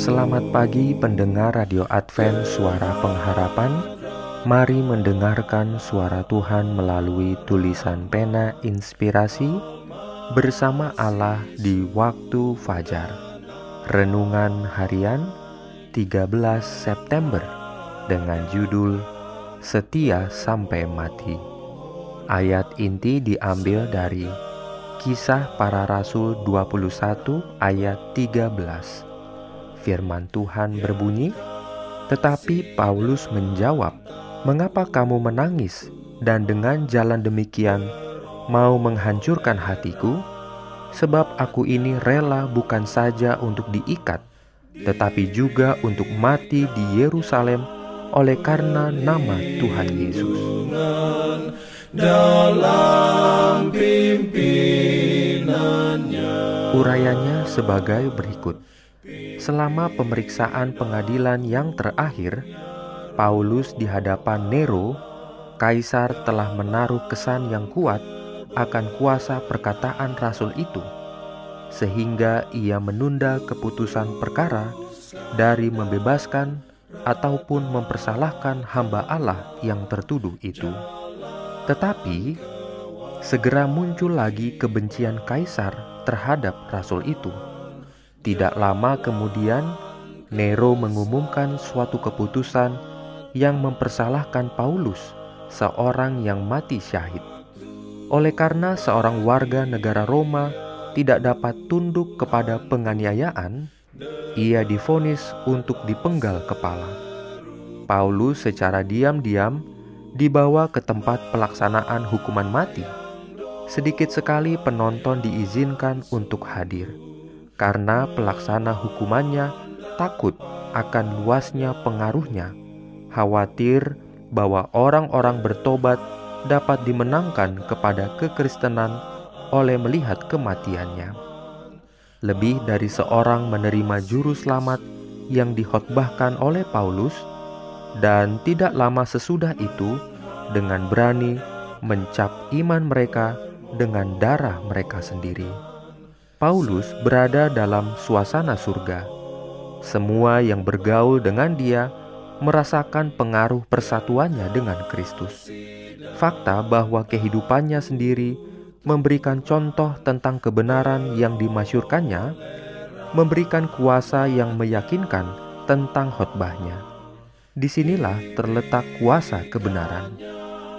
Selamat pagi pendengar Radio Advent Suara Pengharapan. Mari mendengarkan suara Tuhan melalui tulisan pena inspirasi Bersama Allah di waktu fajar. Renungan harian 13 September Dengan judul Setia sampai mati. Ayat inti diambil dari Kisah para Rasul 21 ayat 13 Firman Tuhan berbunyi, "Tetapi Paulus menjawab, 'Mengapa kamu menangis dan dengan jalan demikian mau menghancurkan hatiku? Sebab aku ini rela bukan saja untuk diikat, tetapi juga untuk mati di Yerusalem oleh karena nama Tuhan Yesus." Dalam pimpinannya Urayanya sebagai berikut. Selama pemeriksaan pengadilan yang terakhir, Paulus di hadapan Nero, kaisar telah menaruh kesan yang kuat akan kuasa perkataan rasul itu, sehingga ia menunda keputusan perkara dari membebaskan ataupun mempersalahkan hamba Allah yang tertuduh itu. Tetapi segera muncul lagi kebencian kaisar terhadap rasul itu tidak lama kemudian, Nero mengumumkan suatu keputusan yang mempersalahkan Paulus, seorang yang mati syahid. Oleh karena seorang warga negara Roma tidak dapat tunduk kepada penganiayaan, ia difonis untuk dipenggal kepala. Paulus secara diam-diam dibawa ke tempat pelaksanaan hukuman mati. Sedikit sekali penonton diizinkan untuk hadir karena pelaksana hukumannya takut akan luasnya pengaruhnya, khawatir bahwa orang-orang bertobat dapat dimenangkan kepada kekristenan oleh melihat kematiannya. Lebih dari seorang menerima juru selamat yang dihotbahkan oleh Paulus, dan tidak lama sesudah itu dengan berani mencap iman mereka dengan darah mereka sendiri. Paulus berada dalam suasana surga. Semua yang bergaul dengan dia merasakan pengaruh persatuannya dengan Kristus. Fakta bahwa kehidupannya sendiri memberikan contoh tentang kebenaran yang dimasyurkannya, memberikan kuasa yang meyakinkan tentang khotbahnya. Di sinilah terletak kuasa kebenaran.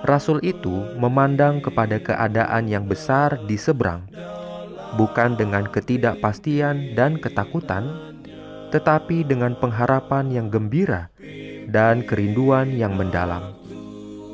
Rasul itu memandang kepada keadaan yang besar di seberang bukan dengan ketidakpastian dan ketakutan, tetapi dengan pengharapan yang gembira dan kerinduan yang mendalam.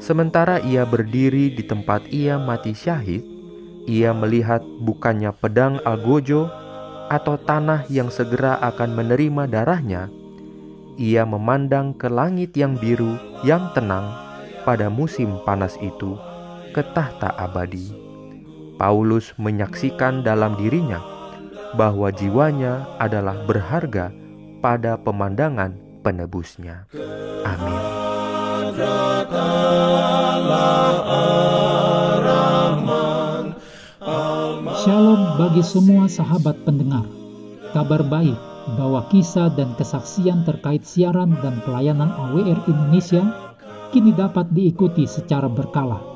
Sementara ia berdiri di tempat ia mati syahid, ia melihat bukannya pedang algojo atau tanah yang segera akan menerima darahnya. Ia memandang ke langit yang biru yang tenang pada musim panas itu, ke tahta abadi. Paulus menyaksikan dalam dirinya bahwa jiwanya adalah berharga pada pemandangan penebusnya. Amin. Shalom bagi semua sahabat pendengar. Kabar baik bahwa kisah dan kesaksian terkait siaran dan pelayanan AWR Indonesia kini dapat diikuti secara berkala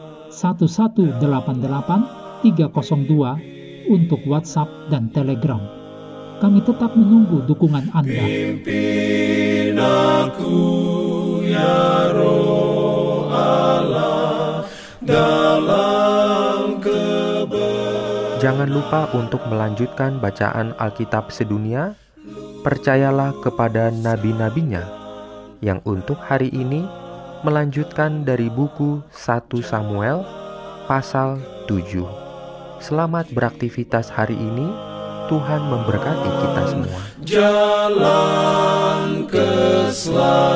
1188 302 untuk WhatsApp dan Telegram. Kami tetap menunggu dukungan Anda. Jangan lupa untuk melanjutkan bacaan Alkitab sedunia. Percayalah kepada nabi-nabinya yang untuk hari ini melanjutkan dari buku 1 Samuel pasal 7. Selamat beraktivitas hari ini. Tuhan memberkati kita semua. Jalan keselamatan